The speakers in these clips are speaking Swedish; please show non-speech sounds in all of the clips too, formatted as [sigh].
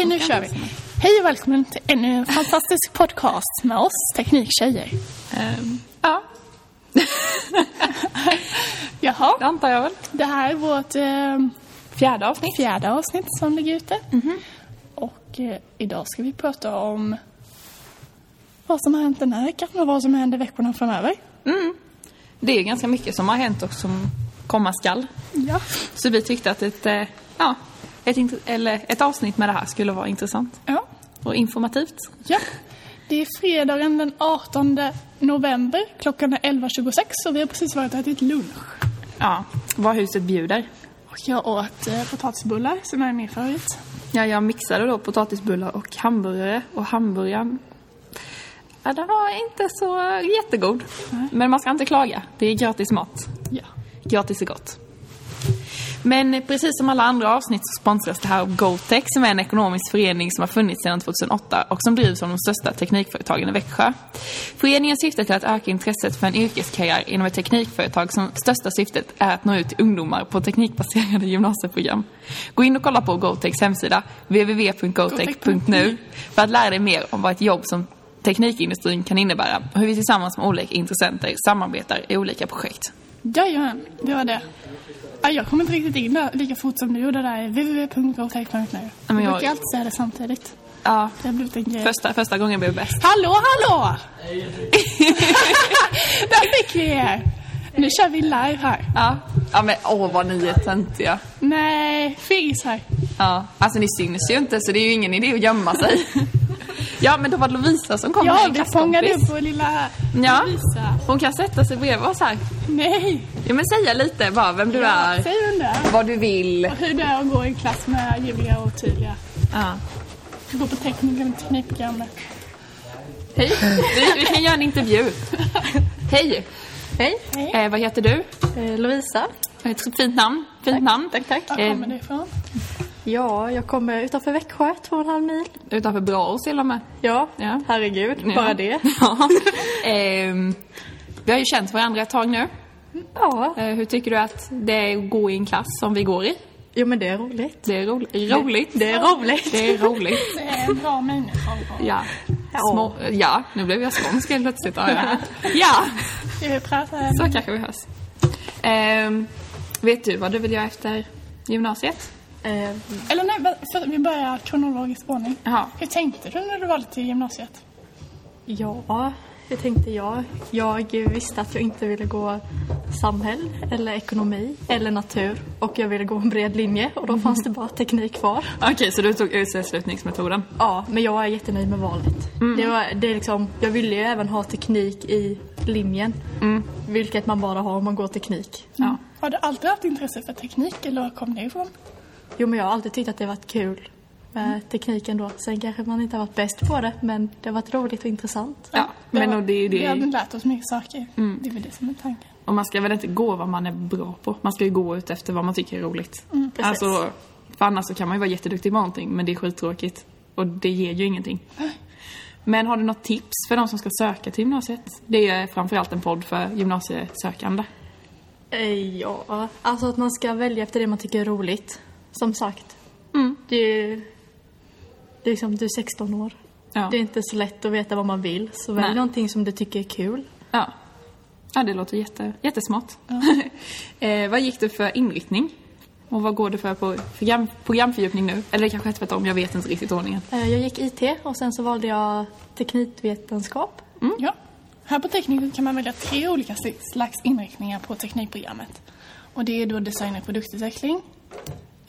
Okej, nu kör vi. Hej och välkommen till ännu en fantastisk podcast med oss Tekniktjejer. Ehm, ja, [laughs] Jaha, det antar jag väl. det här är vårt eh, Fjärde avsnitt. fjärde avsnitt som ligger ute. Och eh, idag ska vi prata om vad som har hänt den här veckan och vad som händer veckorna framöver. Det är ganska mycket som har hänt och som komma skall. Ja. Så vi tyckte att ett, eh, ja, ett, eller ett avsnitt med det här skulle vara intressant Ja. och informativt. ja. Det är fredagen den 18 november. Klockan är 11.26 och vi har precis varit och ätit lunch. Ja, vad huset bjuder. Och jag åt eh, potatisbullar som är min favorit. Ja, jag mixade då potatisbullar och hamburgare och hamburgaren Ja, den var inte så jättegod. Men man ska inte klaga. Det är gratis mat. Ja. Gratis är gott. Men precis som alla andra avsnitt så sponsras det här av GoTech som är en ekonomisk förening som har funnits sedan 2008 och som drivs av de största teknikföretagen i Växjö. Föreningen syftar till att öka intresset för en yrkeskarriär inom ett teknikföretag som största syftet är att nå ut till ungdomar på teknikbaserade gymnasieprogram. Gå in och kolla på GoTechs hemsida www.gotech.nu för att lära dig mer om vad ett jobb som teknikindustrin kan innebära och hur vi tillsammans med olika intressenter samarbetar i olika projekt. Jajamän, det var det. Ja, jag kommer inte riktigt in där lika fort som du gjorde där. www.gotech.nu. men Jag brukar alltid säga det samtidigt. Ja, Det har blivit en grej. första, första gången blev bäst. Hallå, hallå! [laughs] där fick vi er! Nu kör vi live här. Ja, ja men åh vad ni är töntiga. Nej, fis här. Ja, alltså ni syns ju inte så det är ju ingen idé att gömma sig. [laughs] Ja, men då var det Lovisa som kom Ja, vi fångade upp vår lilla Ja, Lovisa. hon kan sätta sig bredvid oss här. Nej, Ja, men säga lite bara vem du ja, är, säg vem det är. vad du vill. Och hur det är att gå i en klass med ljuvliga och tydliga. Ja. Gå på tekniken, teknikprogrammet. Hej, vi, vi kan göra en intervju. Hej, Hej, eh, vad heter du? eh, Lovisa. Ett fint namn. Fint namn. Tack, tack. Var Eh, kommer det ifrån? Ja, jag kommer utanför Växjö, två och en halv mil. Utanför Braås till och med. Ja, Ja. herregud, Ja. bara det. [laughs] Ja. Ehm, vi har ju känt varandra ett tag nu. Ja, Eh, hur tycker du att det är att gå i en klass som vi går i? jo men det är roligt. Det är roligt. Roligt. Det är roligt. Det är roligt. Det är en bra människa. Ja. Ja. Små, ja, nu blev jag skånsk helt plötsligt. Ja, ja. Ska vi prata? så kanske vi hörs. Ehm, vet du vad du vill göra efter gymnasiet? Eh, Eller nej, för vi börjar kronologisk ordning. Jaha. Hur tänkte du när du valde till gymnasiet? ja, hur tänkte jag? Jag visste att jag inte ville gå samhäll eller ekonomi eller natur och jag ville gå en bred linje och då fanns det bara teknik kvar. Okej, så du tog uteslutningsmetoden? Ja, men jag är jättenöjd med valet. Det var, det är liksom, jag ville ju även ha teknik i linjen. Vilket man bara har om man går teknik. Ja. Har du alltid haft intresse för teknik eller var kom det ifrån? Jo, men jag har alltid tyckt att det har varit kul med tekniken då. Sen kanske man inte har varit bäst på det, men det har varit roligt och intressant. Ja, men och det är ju Vi har det. lärt oss mycket saker. Det är väl det som är tanken. Och man ska väl inte gå vad man är bra på. Man ska ju gå ut efter vad man tycker är roligt. precis. alltså, för annars så kan man ju vara jätteduktig på någonting, men det är skittråkigt. Och det ger ju ingenting. Men har du något tips för de som ska söka till gymnasiet? Det är framförallt en podd för gymnasiesökande. Eh, Ja, alltså att man ska välja efter det man tycker är roligt. Som sagt. Mm. Det är ju... Det är liksom, du är 16 år. Ja. Det är inte så lätt att veta vad man vill. Så välj Nej. någonting som du tycker är kul. Ja. Ja, det låter jätte, jättesmart. [laughs] eh, vad gick du för inriktning? Och vad går du för på program, programfördjupning nu? Eller det kanske är tvärtom, jag vet inte riktigt ordningen. Eh, Jag gick IT och sen så valde jag teknikvetenskap. Ja. Här på tekniken kan man välja tre olika slags inriktningar på teknikprogrammet. Och det är då design och produktutveckling,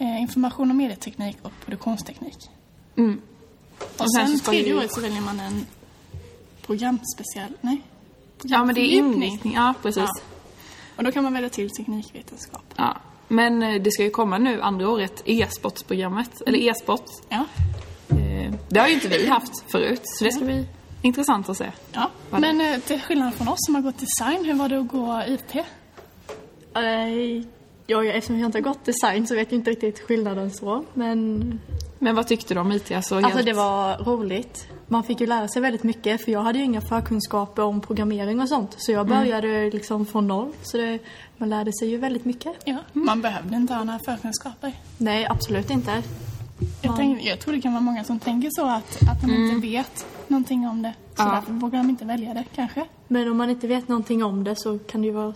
information och medieteknik och produktionsteknik. Mm. Och sen tredje året så väljer man en programspecial... Nej. Ja, men det är inriktning. Ja, precis. Ja. Och då kan man välja till teknikvetenskap. Ja. Men eh, det ska ju komma nu andra året, e-sportsprogrammet, eller e-sport. Ja. Eh, det har ju inte vi haft förut, så det ska bli intressant att se. ja. Men eh, till skillnad från oss som har gått design, hur var det att gå IT? Ja, jag- eftersom jag inte har gått design så vet jag inte riktigt skillnaden så. Men Men vad tyckte du om IT? Alltså, alltså helt- det var roligt. Man fick ju lära sig väldigt mycket för jag hade ju inga förkunskaper om programmering och sånt. Så jag började liksom från noll. Så det, man lärde sig ju väldigt mycket. Ja. Man behövde inte ha några förkunskaper. Nej, absolut inte. Jag, tänk, jag tror det kan vara många som tänker så att, att de inte vet någonting om det. Så Ja. därför vågar de inte välja det kanske. Men om man inte vet någonting om det så kan det ju vara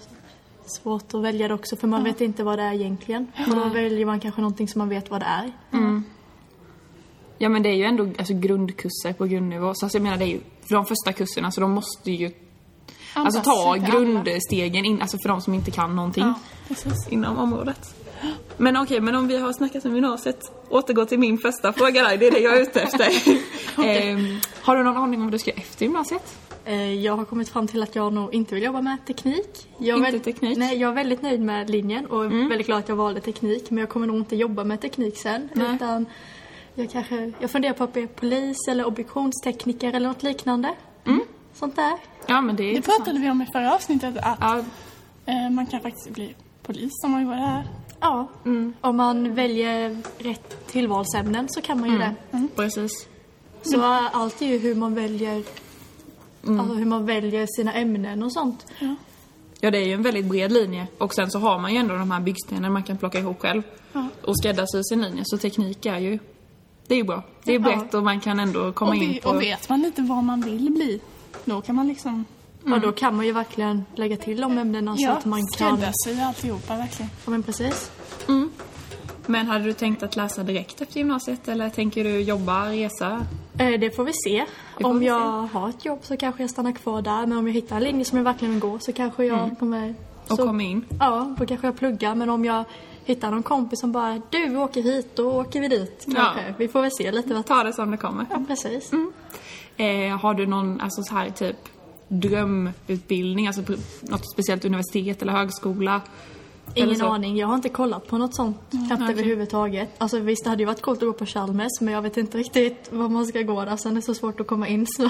svårt att välja det också för man vet inte vad det är egentligen. Och då väljer man kanske någonting som man vet vad det är. Ja men det är ju ändå alltså, grundkurser på grundnivå. Så alltså, jag menar det är ju, för de första kurserna så de måste ju alltså, ta grundstegen in, alltså för de som inte kan någonting Ja, inom området. Men okej, men om vi har snackat om gymnasiet, återgå till min första fråga där, det är det jag är ute efter. [laughs] Ehm, har du någon aning om vad du ska göra efter gymnasiet? Eh, Jag har kommit fram till att jag nog inte vill jobba med teknik. Jag är Inte väl- teknik? Nej, jag är väldigt nöjd med linjen och är väldigt glad att jag valde teknik. Men jag kommer nog inte jobba med teknik sen. Nej. Utan jag kanske, jag funderar på att bli polis eller obduktionstekniker eller något liknande. Sånt där. Ja men det är Det pratade vi om i förra avsnittet att Ja, eh, man kan faktiskt bli polis om man jobbar här. Ja, om man väljer rätt tillvalsämnen så kan man ju det. precis. Så allt är ju hur man väljer Alltså hur man väljer sina ämnen och sånt. Ja, det är ju en väldigt bred linje. Och sen så har man ju ändå de här byggstenarna man kan plocka ihop själv. Ja. Och skräddarsy sin linje. Så teknik är ju... Det är ju bra. Det är brett och man kan ändå komma Och, in på... och vet man lite vad man vill bli, då kan man liksom Och då kan man ju verkligen lägga till de ämnena så ja, att man kan... skräddarsy alltihopa verkligen. Ja men precis. Men hade du tänkt att läsa direkt efter gymnasiet eller tänker du jobba, resa? Eh, det får vi se. Får om vi jag har ett jobb så kanske jag stannar kvar där. Men om jag hittar en linje som jag verkligen vill gå så kanske jag kommer... Och så, komma in? Ja, då kanske jag pluggar. Men om jag hittar någon kompis som bara Du, vi åker hit, då åker vi dit. Kanske. Vi får väl se lite vad... Ta det som det kommer. Ja, precis. Eh, har du någon, alltså så här typ drömutbildning, alltså något speciellt universitet eller högskola? Ingen så? aning. Jag har inte kollat på något sånt knappt överhuvudtaget. Alltså visst, det hade ju varit coolt att gå på Chalmers men jag vet inte riktigt var man ska gå där. Sen är det så svårt att komma in så... [laughs]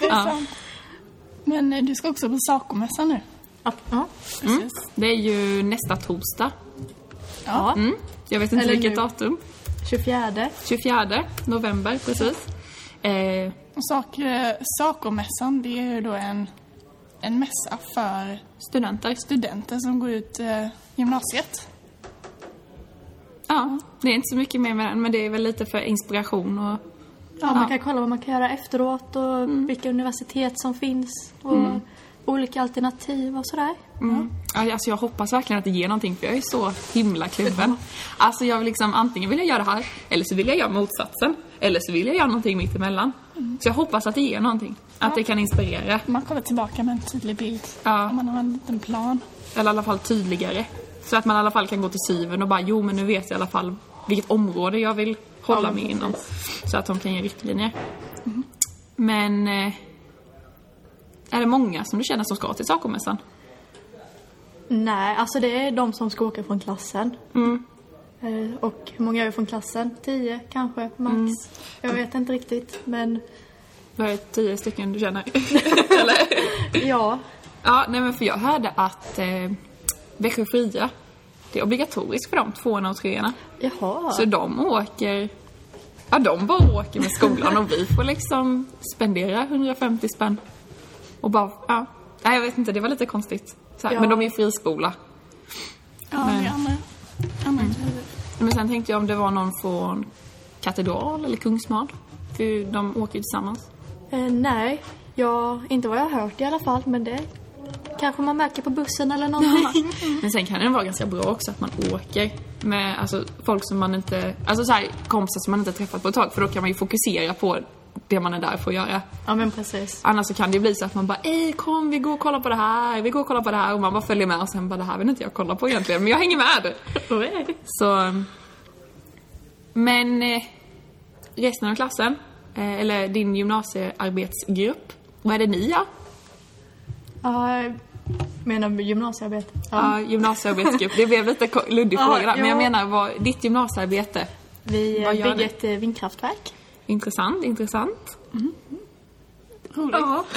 Det är sant. Men eh, du ska också på Sacomässan nu. ja. Precis. Det är ju nästa torsdag. ja. Mm. Jag vet inte Eller vilket nu. datum. 24. 24 november, precis. Eh, Och sak, eh, Sacomässan, det är ju då en, en mässa för studenter. studenter som går ut eh, gymnasiet. Ja, det är inte så mycket mer med den, men det är väl lite för inspiration och... Ja, man kan kolla vad man kan göra efteråt och Mm. vilka universitet som finns och olika alternativ och sådär. Mm. Ja, alltså jag hoppas verkligen att det ger någonting, för jag är så himla kluven. Alltså jag vill liksom, antingen vill jag göra det här, eller så vill jag göra motsatsen. Eller så vill jag göra någonting mitt emellan. Så jag hoppas att det ger någonting. Att det kan inspirera. Man kommer tillbaka med en tydlig bild. Ja. Om man har en liten plan. Eller i alla fall tydligare. Så att man i alla fall kan gå till syven och bara, jo men nu vet jag i alla fall vilket område jag vill hålla Ja, mig precis. inom. Så att de kan ge riktlinjer. Men... Eh, är det många som du känner som ska till Sacomässan? Nej, alltså det är de som ska åka från klassen. Mm. Eh, Och hur många är från klassen? Tio kanske, max. Mm. Jag vet inte riktigt, men Vad är det, tio stycken du känner? [laughs] Eller? ja. Ja, nej men för jag hörde att eh, Växjö Fria, det är obligatoriskt för de tvåorna och treorna. Jaha. Så de åker, ja de bara åker med skolan och vi får liksom spendera 150 spänn. Och bara, ja. Nej jag vet inte, det var lite konstigt. Så här, Ja. Men de är ju friskola. Ja, Men- det är andra, andra Mm. Men sen tänkte jag om det var någon från Katedral eller Kungsmad. För de åker ju tillsammans. Eh, nej, ja, inte vad jag har hört i alla fall, men det kanske man märker på bussen eller någonting. [laughs] Men sen kan det vara ganska bra också att man åker med alltså, folk som man inte, alltså så här, kompisar som man inte träffat på ett tag för då kan man ju fokusera på det man är där för att göra. ja, men precis. Annars så kan det bli så att man bara Ej kom vi går och kollar på det här, vi går och kollar på det här och man bara följer med och sen bara det här vill inte jag kolla på egentligen men jag hänger med. [laughs] Så... Men eh, resten av klassen, eller din gymnasiearbetsgrupp, vad är det ni gör? Ja, menar gymnasiearbete? Ja, gymnasiearbetsgrupp. Det blev lite luddig Ja, fråga där, men jag ja. menar vad, ditt gymnasiearbete. Vi eh, Vad bygger ett eh, vindkraftverk. Intressant, intressant. Roligt. Ja. [laughs]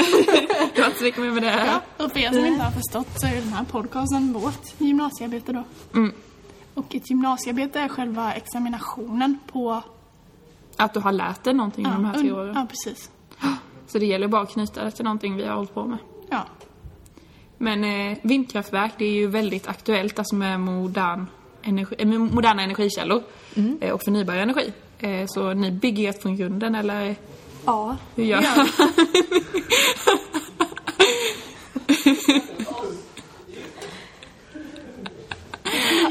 du har inte så mycket mer med det. Ja, och för er som inte har förstått så är den här podcasten vårt gymnasiearbete då. Mm. Och ett gymnasiearbete är själva examinationen på... Att du har lärt dig någonting Ja, de här tre åren. ja precis. Så det gäller bara att knyta det till någonting vi har hållit på med. Ja. Men eh, vindkraftverk, det är ju väldigt aktuellt alltså med modern energi, eh, moderna energikällor eh, och förnybar energi. Eh, så ni bygger ert från grunden eller Ja, hur gör gör [laughs]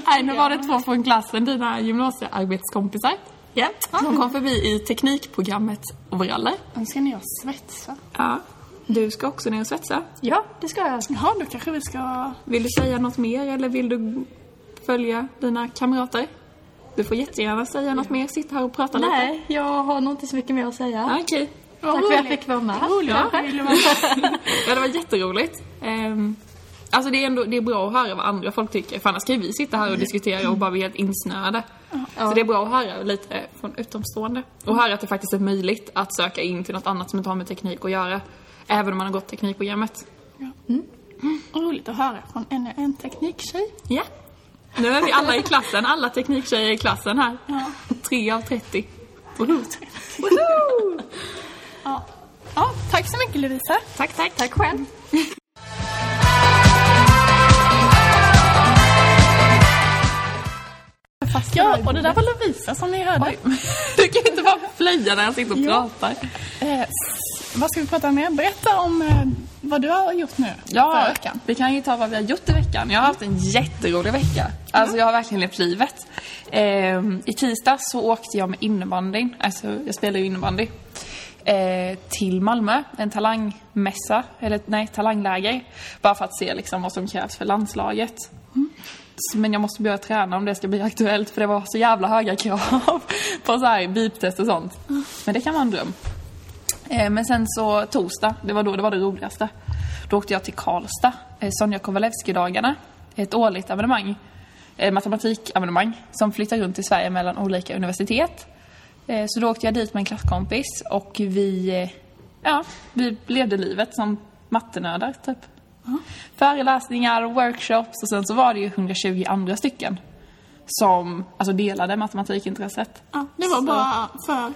Nej, nu var det två från klassen, dina gymnasiearbetskompisar. Ja. De kom förbi i teknikprogrammet overaller. Nu ska ner och svetsa. Ja. Du ska också ner och svetsa. ja, det ska jag. Jaha, då kanske vi ska... Vill du säga något mer eller vill du följa dina kamrater? Du får jättegärna säga något mer, sitta här och prata lite. Nej, jag har nog inte så mycket mer att säga. Ja, Okej. Tack för att jag fick vara med. Roligt Ja. [laughs] Ja, det var jätteroligt. Um, alltså det är ändå det är bra att höra vad andra folk tycker, för annars kan ju vi sitta här och diskutera och bara bli helt insnöade. Så det är bra att höra lite från utomstående. Och höra att det faktiskt är möjligt att söka in till något annat som inte har med teknik att göra. Även om man har gått teknikprogrammet. Roligt att höra från ännu en tekniktjej. Ja. Nu är vi alla i klassen, alla tekniktjejer i klassen här. Ja. Tre av 30. Ja. ja, tack så mycket Lovisa. Tack, tack. Tack själv. Ja, och det där var Lovisa som ni hörde. Du kan inte bara flöja när jag sitter och pratar. Eh, vad ska vi prata mer? Berätta om eh, vad du har gjort nu Ja, veckan. vi kan ju ta vad vi har gjort i veckan. Jag har haft en jätterolig vecka. Alltså jag har verkligen levt livet. Ehm, I tisdag så åkte jag med innebandyn, alltså jag spelar ju innebandy, eh, till Malmö, en talangmässa, eller nej, talangläger. Bara för att se liksom vad som krävs för landslaget. Så- men jag måste börja träna om det ska bli aktuellt för det var så jävla höga krav [laughs] på så här beep-test och sånt. Men det kan vara en dröm. Eh, men sen så torsdag, det var då det var det roligaste. Då åkte jag till Karlstad, eh, Sonja Kowalewski-dagarna. Ett årligt evenemang, eh, matematikevenemang som flyttar runt i Sverige mellan olika universitet. Så då åkte jag dit med en klasskompis och vi, ja, vi levde livet som mattenördar typ. Föreläsningar, workshops och sen så var det ju 120 andra stycken som alltså delade matematikintresset. Ja, det var Så- bara för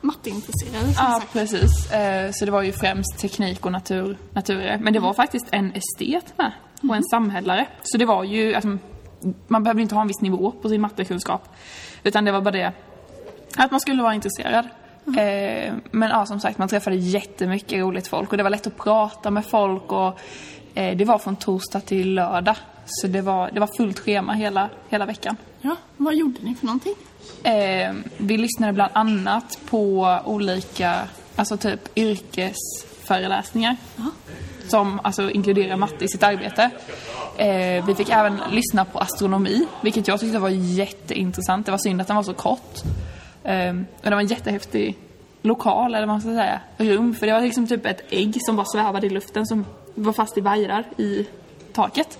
matteintresserade Ja, sagt. precis. Eh, Så det var ju främst teknik och natur, naturer. Men det var faktiskt en estet med och en samhällare. Så det var ju, alltså, man behövde inte ha en viss nivå på sin mattekunskap. Utan det var bara det att man skulle vara intresserad. Eh, Men ja, som sagt, man träffade jättemycket roligt folk och det var lätt att prata med folk och eh, det var från torsdag till lördag. Så det var, det var fullt schema hela, hela veckan. Ja, vad gjorde ni för någonting? Eh, vi lyssnade bland annat på olika, alltså typ yrkesföreläsningar. Som alltså inkluderar matte i sitt arbete. Eh, vi fick även lyssna på astronomi, vilket jag tyckte var jätteintressant. Det var synd att den var så kort. Eh, och det var en jättehäftig lokal, eller vad man ska säga, rum. För det var liksom typ ett ägg som bara svävade i luften som var fast i vajrar i taket.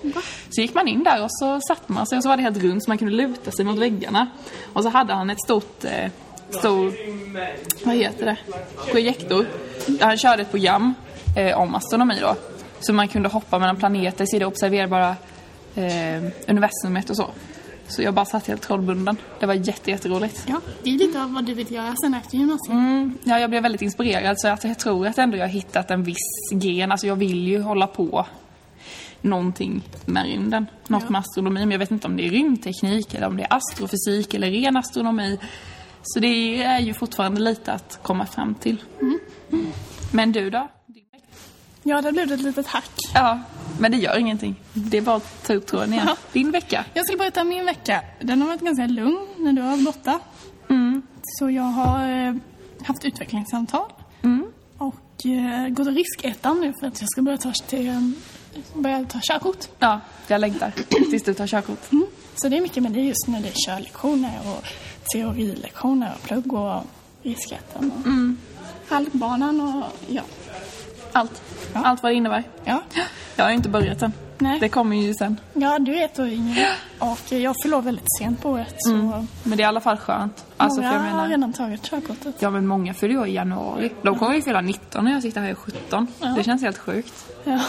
Så gick man in där och så satt man sig och så var det helt runt så man kunde luta sig mot väggarna. Och så hade han ett stort, eh, stor, vad heter det, projektor. Han körde ett program eh, om astronomi då. Så man kunde hoppa mellan planeter, se det observerbara eh, universumet och så. Så jag bara satt helt trollbunden. Det var jätte, jätteroligt. Ja, det är lite av vad du vill göra sen efter gymnasiet. Mm, ja, jag blev väldigt inspirerad så att jag tror att ändå jag har hittat en viss gren. Alltså jag vill ju hålla på någonting med rymden. Något Ja. med astronomi, men jag vet inte om det är rymdteknik eller om det är astrofysik eller ren astronomi. Så det är ju fortfarande lite att komma fram till. Mm. Men du då? Ja, där blev det ett litet hack. Ja, men det gör ingenting. Det är bara att ta upp tråden igen. Ja. Din vecka? Jag skulle berätta om min vecka. Den har varit ganska lugn när du har varit borta. Mm. Så jag har eh, haft utvecklingssamtal. Mm. Och eh, gått och riskättan nu för att jag ska börja ta, till, eh, börja ta körkort. Ja, jag längtar tills du tar körkort. Mm. Så det är mycket med det just när det är körlektioner och teorilektioner och plugg och riskättan och Mm. halkbanan och ja. Allt. Ja. Allt vad det innebär. Ja, Jag har inte börjat än. Nej. Det kommer ju sen. ja du är ett år yngre och jag år väldigt sent på året så Men det är i alla fall skönt. Alltså, många jag menar, har redan tagit körkortet. Ja men många fyller ju år i januari. De kommer ju fylla 19 när jag sitter här i 17. Det känns helt sjukt. Ja.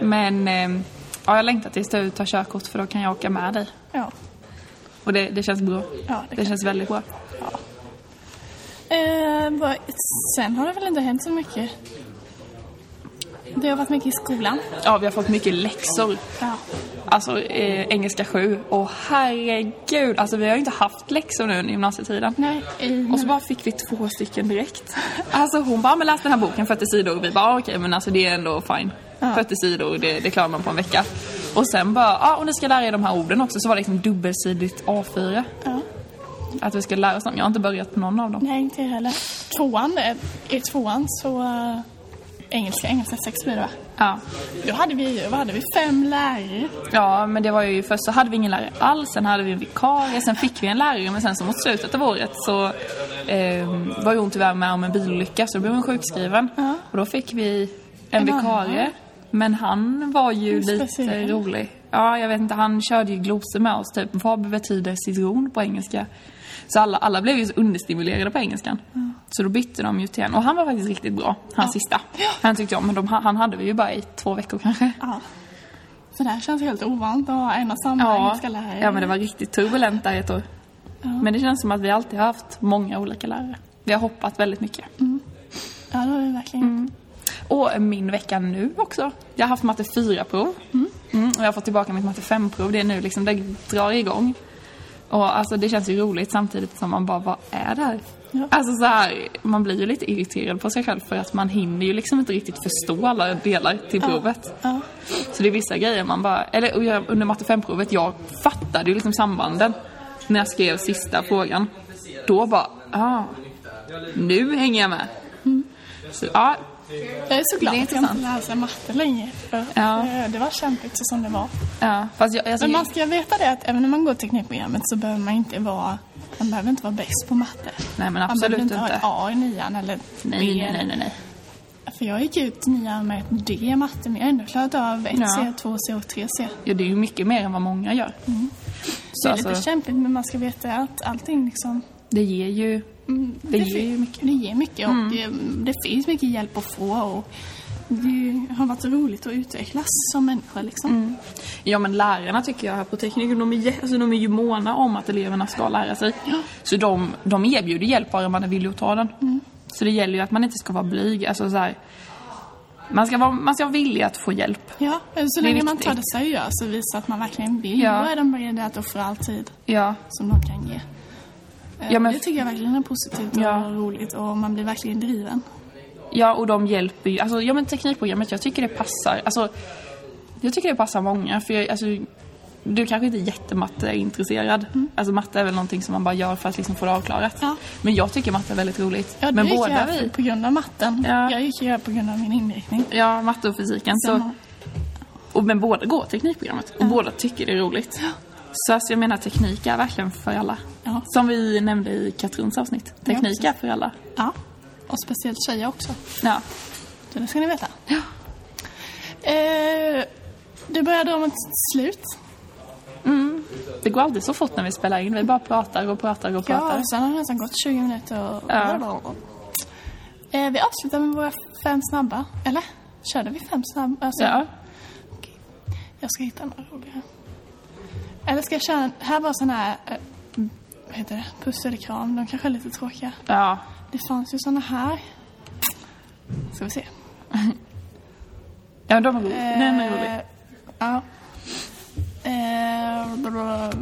Men eh, ja, jag längtar tills du tar körkort för då kan jag åka med dig. ja. Och det, det känns bra. Ja, det det känns väldigt bra. Eh, vad- sen har det väl inte hänt så mycket. Det har varit mycket i skolan. Ja, vi har fått mycket läxor. Ja. Alltså eh, engelska 7. Och herregud, alltså vi har ju inte haft läxor nu under gymnasietiden. Nej, i, Och så bara fick vi två stycken direkt. [laughs] Alltså hon bara, men läs den här boken 40 sidor. Och vi bara, okej men alltså det är ändå fine. 40 sidor, det, det klarar man på en vecka. Och sen bara, ja och ni ska lära er de här orden också. Så var det liksom dubbelsidigt A4. ja. Att vi ska lära oss dem. Jag har inte börjat på någon av dem. Nej, inte heller. Tvåan, eh, i tvåan så... Engelska, engelska 6 blir det va? Ja. Då hade vi, vad hade vi? Fem lärare. Ja, men det var ju först så hade vi ingen lärare alls, sen hade vi en vikarie, sen fick vi en lärare, men sen så mot slutet av året så eh, var ju hon tyvärr med om en bilolycka så då blev hon sjukskriven. Ja. Och då fick vi en, En vikarie. annan. Men han var ju lite rolig. Ja, jag vet inte, han körde ju glosor med oss typ. Vad betyder citron på engelska? Så alla, alla blev ju så understimulerade på engelskan. Så då bytte de ju till en. Och han var faktiskt riktigt bra, han sista. Han tyckte jag men de, han hade vi ju bara i två veckor kanske. Ja. Så det här känns helt ovant att ha en och samma Ja, engelska lärare. ja, men det var riktigt turbulent där ett år. Men det känns som att vi alltid har haft många olika lärare. Vi har hoppat väldigt mycket. Ja, det var det verkligen. Mm. Och min vecka nu också. Jag har haft matte 4-prov. Mm. och jag har fått tillbaka mitt matte 5-prov. Det är nu liksom, det drar igång. Och alltså det känns ju roligt samtidigt som man bara, vad är det här? Ja. Alltså så här, man blir ju lite irriterad på sig själv för att man hinner ju liksom inte riktigt förstå alla delar till provet. Ja. Så det är vissa grejer man bara, eller jag, under matte 5-provet, jag fattade ju liksom sambanden när jag skrev sista frågan. Då bara, ah, nu hänger jag med. Så ja, Jag är så glad Det är att jag inte läser matte längre. För Ja. det var kämpigt så som det var. ja, jag, alltså, Men man ska veta det att även när man går teknikprogrammet så behöver man inte vara man behöver inte vara bäst på matte. nej men Man absolut behöver inte ha ett A i nian eller ett B. nej, nej, nej, nej. För jag gick ut nian med ett D i matte men jag har ändå klarat av ett Ja. C, två C och tre C. Ja, det är ju mycket mer än vad många gör. Så Mm. Det är lite alltså, kämpigt men man ska veta att allting liksom det ger ju, mm, det ger ju mycket. Det ger mycket och det, det finns mycket hjälp att få och det har varit roligt att utvecklas som människa liksom. Ja men lärarna tycker jag här på tekniker, de är, alltså, de är ju måna om att eleverna ska lära sig. Så de, de erbjuder hjälp bara man är villig att ta den. Mm. Så det gäller ju att man inte ska vara blyg. Alltså, så här, man, ska vara, man ska vara villig att få hjälp. Ja, så Det länge man tar det seriöst och visar att man verkligen vill, Ja. då är de beredda att offra all tid Ja, som de kan ge. Eh, Ja, men- Det tycker jag verkligen är positivt och Ja. roligt och man blir verkligen driven. ja och de hjälper ju. Alltså, ja men teknikprogrammet, jag tycker det passar. Alltså, jag tycker det passar många. För jag, alltså, du kanske inte är jättematte-intresserad. Alltså matte är väl någonting som man bara gör för att liksom få det avklarat. Ja. Men jag tycker matte är väldigt roligt. Ja, men det gick båda vi... på grund av matten. Ja. Jag gick ju på grund av min inriktning. Ja, matte och fysiken. Så, och, men båda går teknikprogrammet och båda tycker det är roligt. Så alltså, jag menar teknik är verkligen för alla. Ja. Som vi nämnde i Katruns avsnitt. Teknik Ja, är för alla. Ja, och speciellt tjejer också. Ja. Det ska ni veta. Ja. Eh, det började om ett slut. Det går alltid så fort när vi spelar in. Vi bara pratar och pratar och Ja, pratar. och sen har det nästan gått 20 minuter. Och... Ja. Eh, vi avslutar med våra fem snabba. Eller? Körde vi fem snabba? Alltså, Ja. Jag ska hitta några roliga. Eller ska jag köra... en- Här var sån här... Eh, vad heter det? Puss eller kram. De kanske är lite tråkiga. ja. Det fanns ju såna här. Ska vi se. Ja, de är roliga. Den är rolig. Eh, Ja. Eh, blablabla.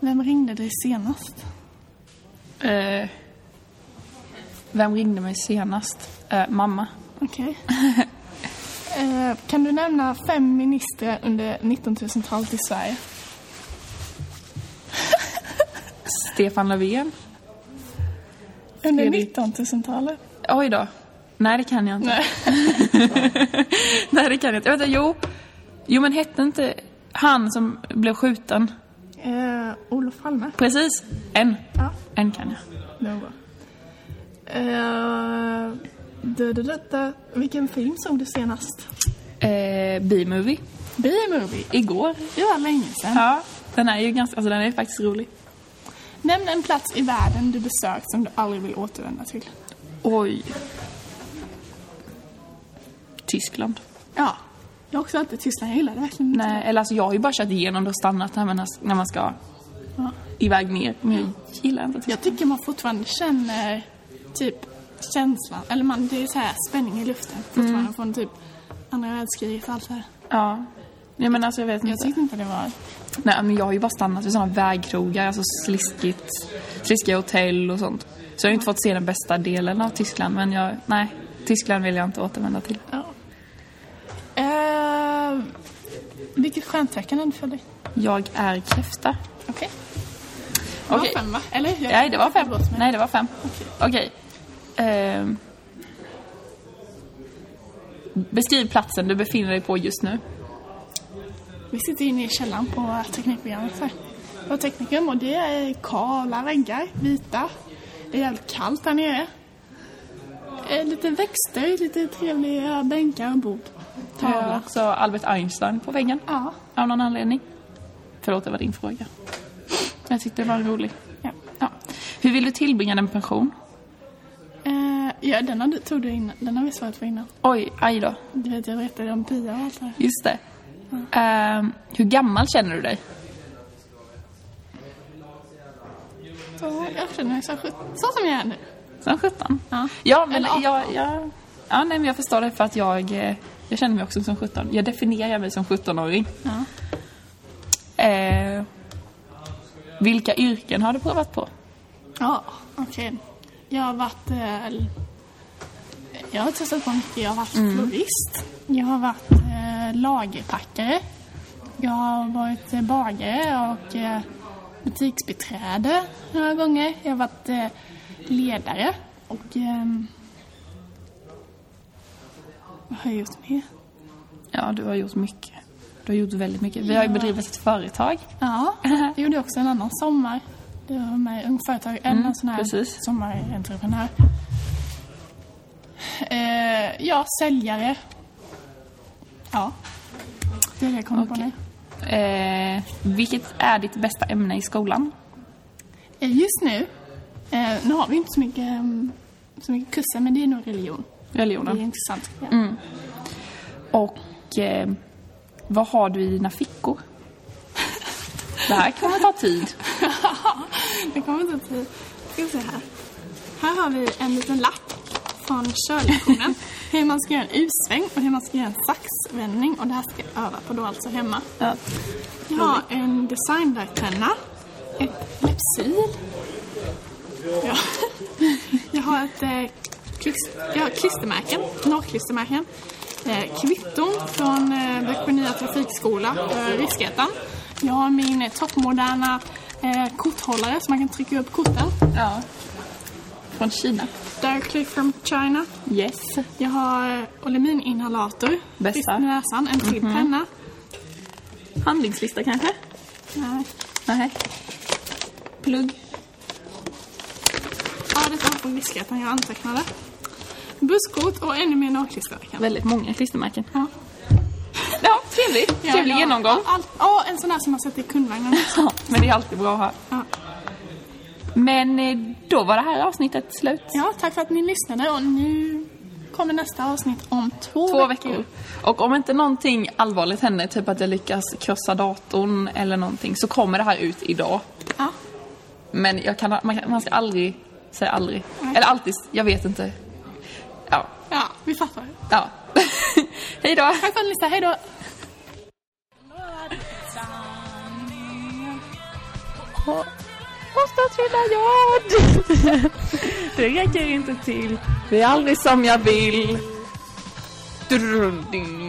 Vem ringde dig senast? Eh, vem ringde mig senast? Eh, mamma. Okej. [laughs] eh, kan du nämna fem ministrar under 1900-talet i Sverige? [laughs] Stefan Löfven. Under Fredrik. 1900-talet? Oj då. Nej, det kan jag inte. Nej. [laughs] Nej, det kan jag inte. Vänta, jo. Jo, men hette inte han som blev skjuten? Eh, Olof Palme? Precis. En. Ja, En kan jag. det var bra. Eh, du, du, du, du. Vilken film såg du senast? Eh, B-movie. B-movie. Igår. Det var länge sedan. Ja. Den är ju ganska, alltså den är faktiskt rolig. Nämn en plats i världen du besökt som du aldrig vill återvända till. Oj. Tyskland. Ja. Jag har också alltid Tyskland. Jag gillar det verkligen inte. Nej, eller alltså jag har ju bara kört igenom det och stannat när man, när man ska Ja. iväg ner. Men jag gillar inte Tyskland. Jag tycker man fortfarande känner typ känslan, eller man, det är så här spänning i luften fortfarande mm. från typ andra världskriget och allt det. Ja. Nej men alltså jag vet inte. Jag tyckte inte det var... Nej men jag har ju bara stannat vid sådana vägkrogar, alltså sliskigt, sliskiga hotell och sånt. Så jag har ju inte fått se den bästa delen av Tyskland men jag, nej. Tyskland vill jag inte återvända till. Ja. Uh, vilket stjärntecken är du för dig? Jag är kräfta. Okej. Okay. Det var okay. fem va? Eller hur? Nej det var fem. Nej det var fem. Okej. Okay. okay. Eh, beskriv platsen du befinner dig på just nu. Vi sitter inne i källaren på teknikprogrammet. På teknikum och det är kala väggar, vita. Det är jävligt kallt här nere. Lite växter, lite trevliga bänkar och bord. Tavla. också Albert Einstein på väggen. Ja. Av någon anledning. Förlåt, det var din fråga. Jag tyckte det var roligt. Ja. ja. Hur vill du tillbringa din pension? ja, den har tog du innan. Den har vi svarat på innan. Oj, aj då. Du vet, jag berättade om Pia och allt det här. Just det. Ja. Uh, hur gammal känner du dig? Så, jag känner mig som 17. Så som jag är nu. Som 17? Ja. Ja, men jag, jag, jag... Ja, nej, men jag förstår det för att jag... Eh, jag känner mig också som 17. Jag definierar mig som 17-åring. Ja. Uh, vilka yrken har du provat på? Ja, okej. Okay. Jag har varit... Eh, jag har testat på mycket. Jag har varit mm. florist. Jag har varit eh, lagerpackare. Jag har varit eh, bagare och eh, butiksbiträde några gånger. Jag har varit eh, ledare och... Eh, vad har jag gjort mer? Ja, du har gjort mycket. Du har gjort väldigt mycket. Vi har ju bedrivit ett företag. Ja, det gjorde jag också en annan sommar. Du har med Ung Företag, en mm, sån här precis. sommarentreprenör. Eh, ja, säljare. Ja, det är det jag kommer okay. på nu. Eh, vilket är ditt bästa ämne i skolan? Eh, just nu, eh, nu har vi inte så mycket, mm, så mycket kurser, men det är nog religion. Religionen? Det är intressant. Ja. Mm. Och eh, vad har du i dina fickor? Det här kommer ta tid. [laughs] det kommer ta tid. Ska vi se här. Här har vi en liten lapp från körlektionen. [laughs] hur man ska göra en U-sväng och hur man ska göra en saxvändning. Och det här ska jag öva på då alltså hemma. Ja. Jag har en designlightenna. Ett lepsil. Ja. [laughs] jag har ett eh, klister, jag har klistermärken, norrklistermärken. Eh, kvitton från eh, Växjö Nya Trafikskola, eh, Riksgatan. Jag har min eh, toppmoderna eh, korthållare så man kan trycka upp korten. Ja. Från Kina. Directly from China. Yes. Jag har eh, olamininhalator. Bästa. näsan. En till mm -hmm. penna. Handlingslista kanske? Nej. Nej. Plugg. Ja, detta var från diskrätten jag antecknade. Busskort och ännu mer nagklistrar. Väldigt många klistermärken. Ja ja, trevlig. Trevlig ja. genomgång. Ja, oh, en sån här som man sätter i kundvagnen. [laughs] Ja, men det är alltid bra här. Ja. Men eh, då var det här avsnittet slut. Ja, tack för att ni lyssnade och nu kommer nästa avsnitt om två, två veckor. veckor. Och om inte någonting allvarligt händer, typ att jag lyckas krossa datorn eller någonting, så kommer det här ut idag. Ja. Men jag kan, man, man ska aldrig säga aldrig. Nej. Eller alltid, jag vet inte. Ja. Ja, vi fattar. Ja. [laughs] hej då. Tack för att ni lyssnade, hej då. Jaha. Måste ha [laughs] det räcker inte till. Det är aldrig som jag vill. Drunding.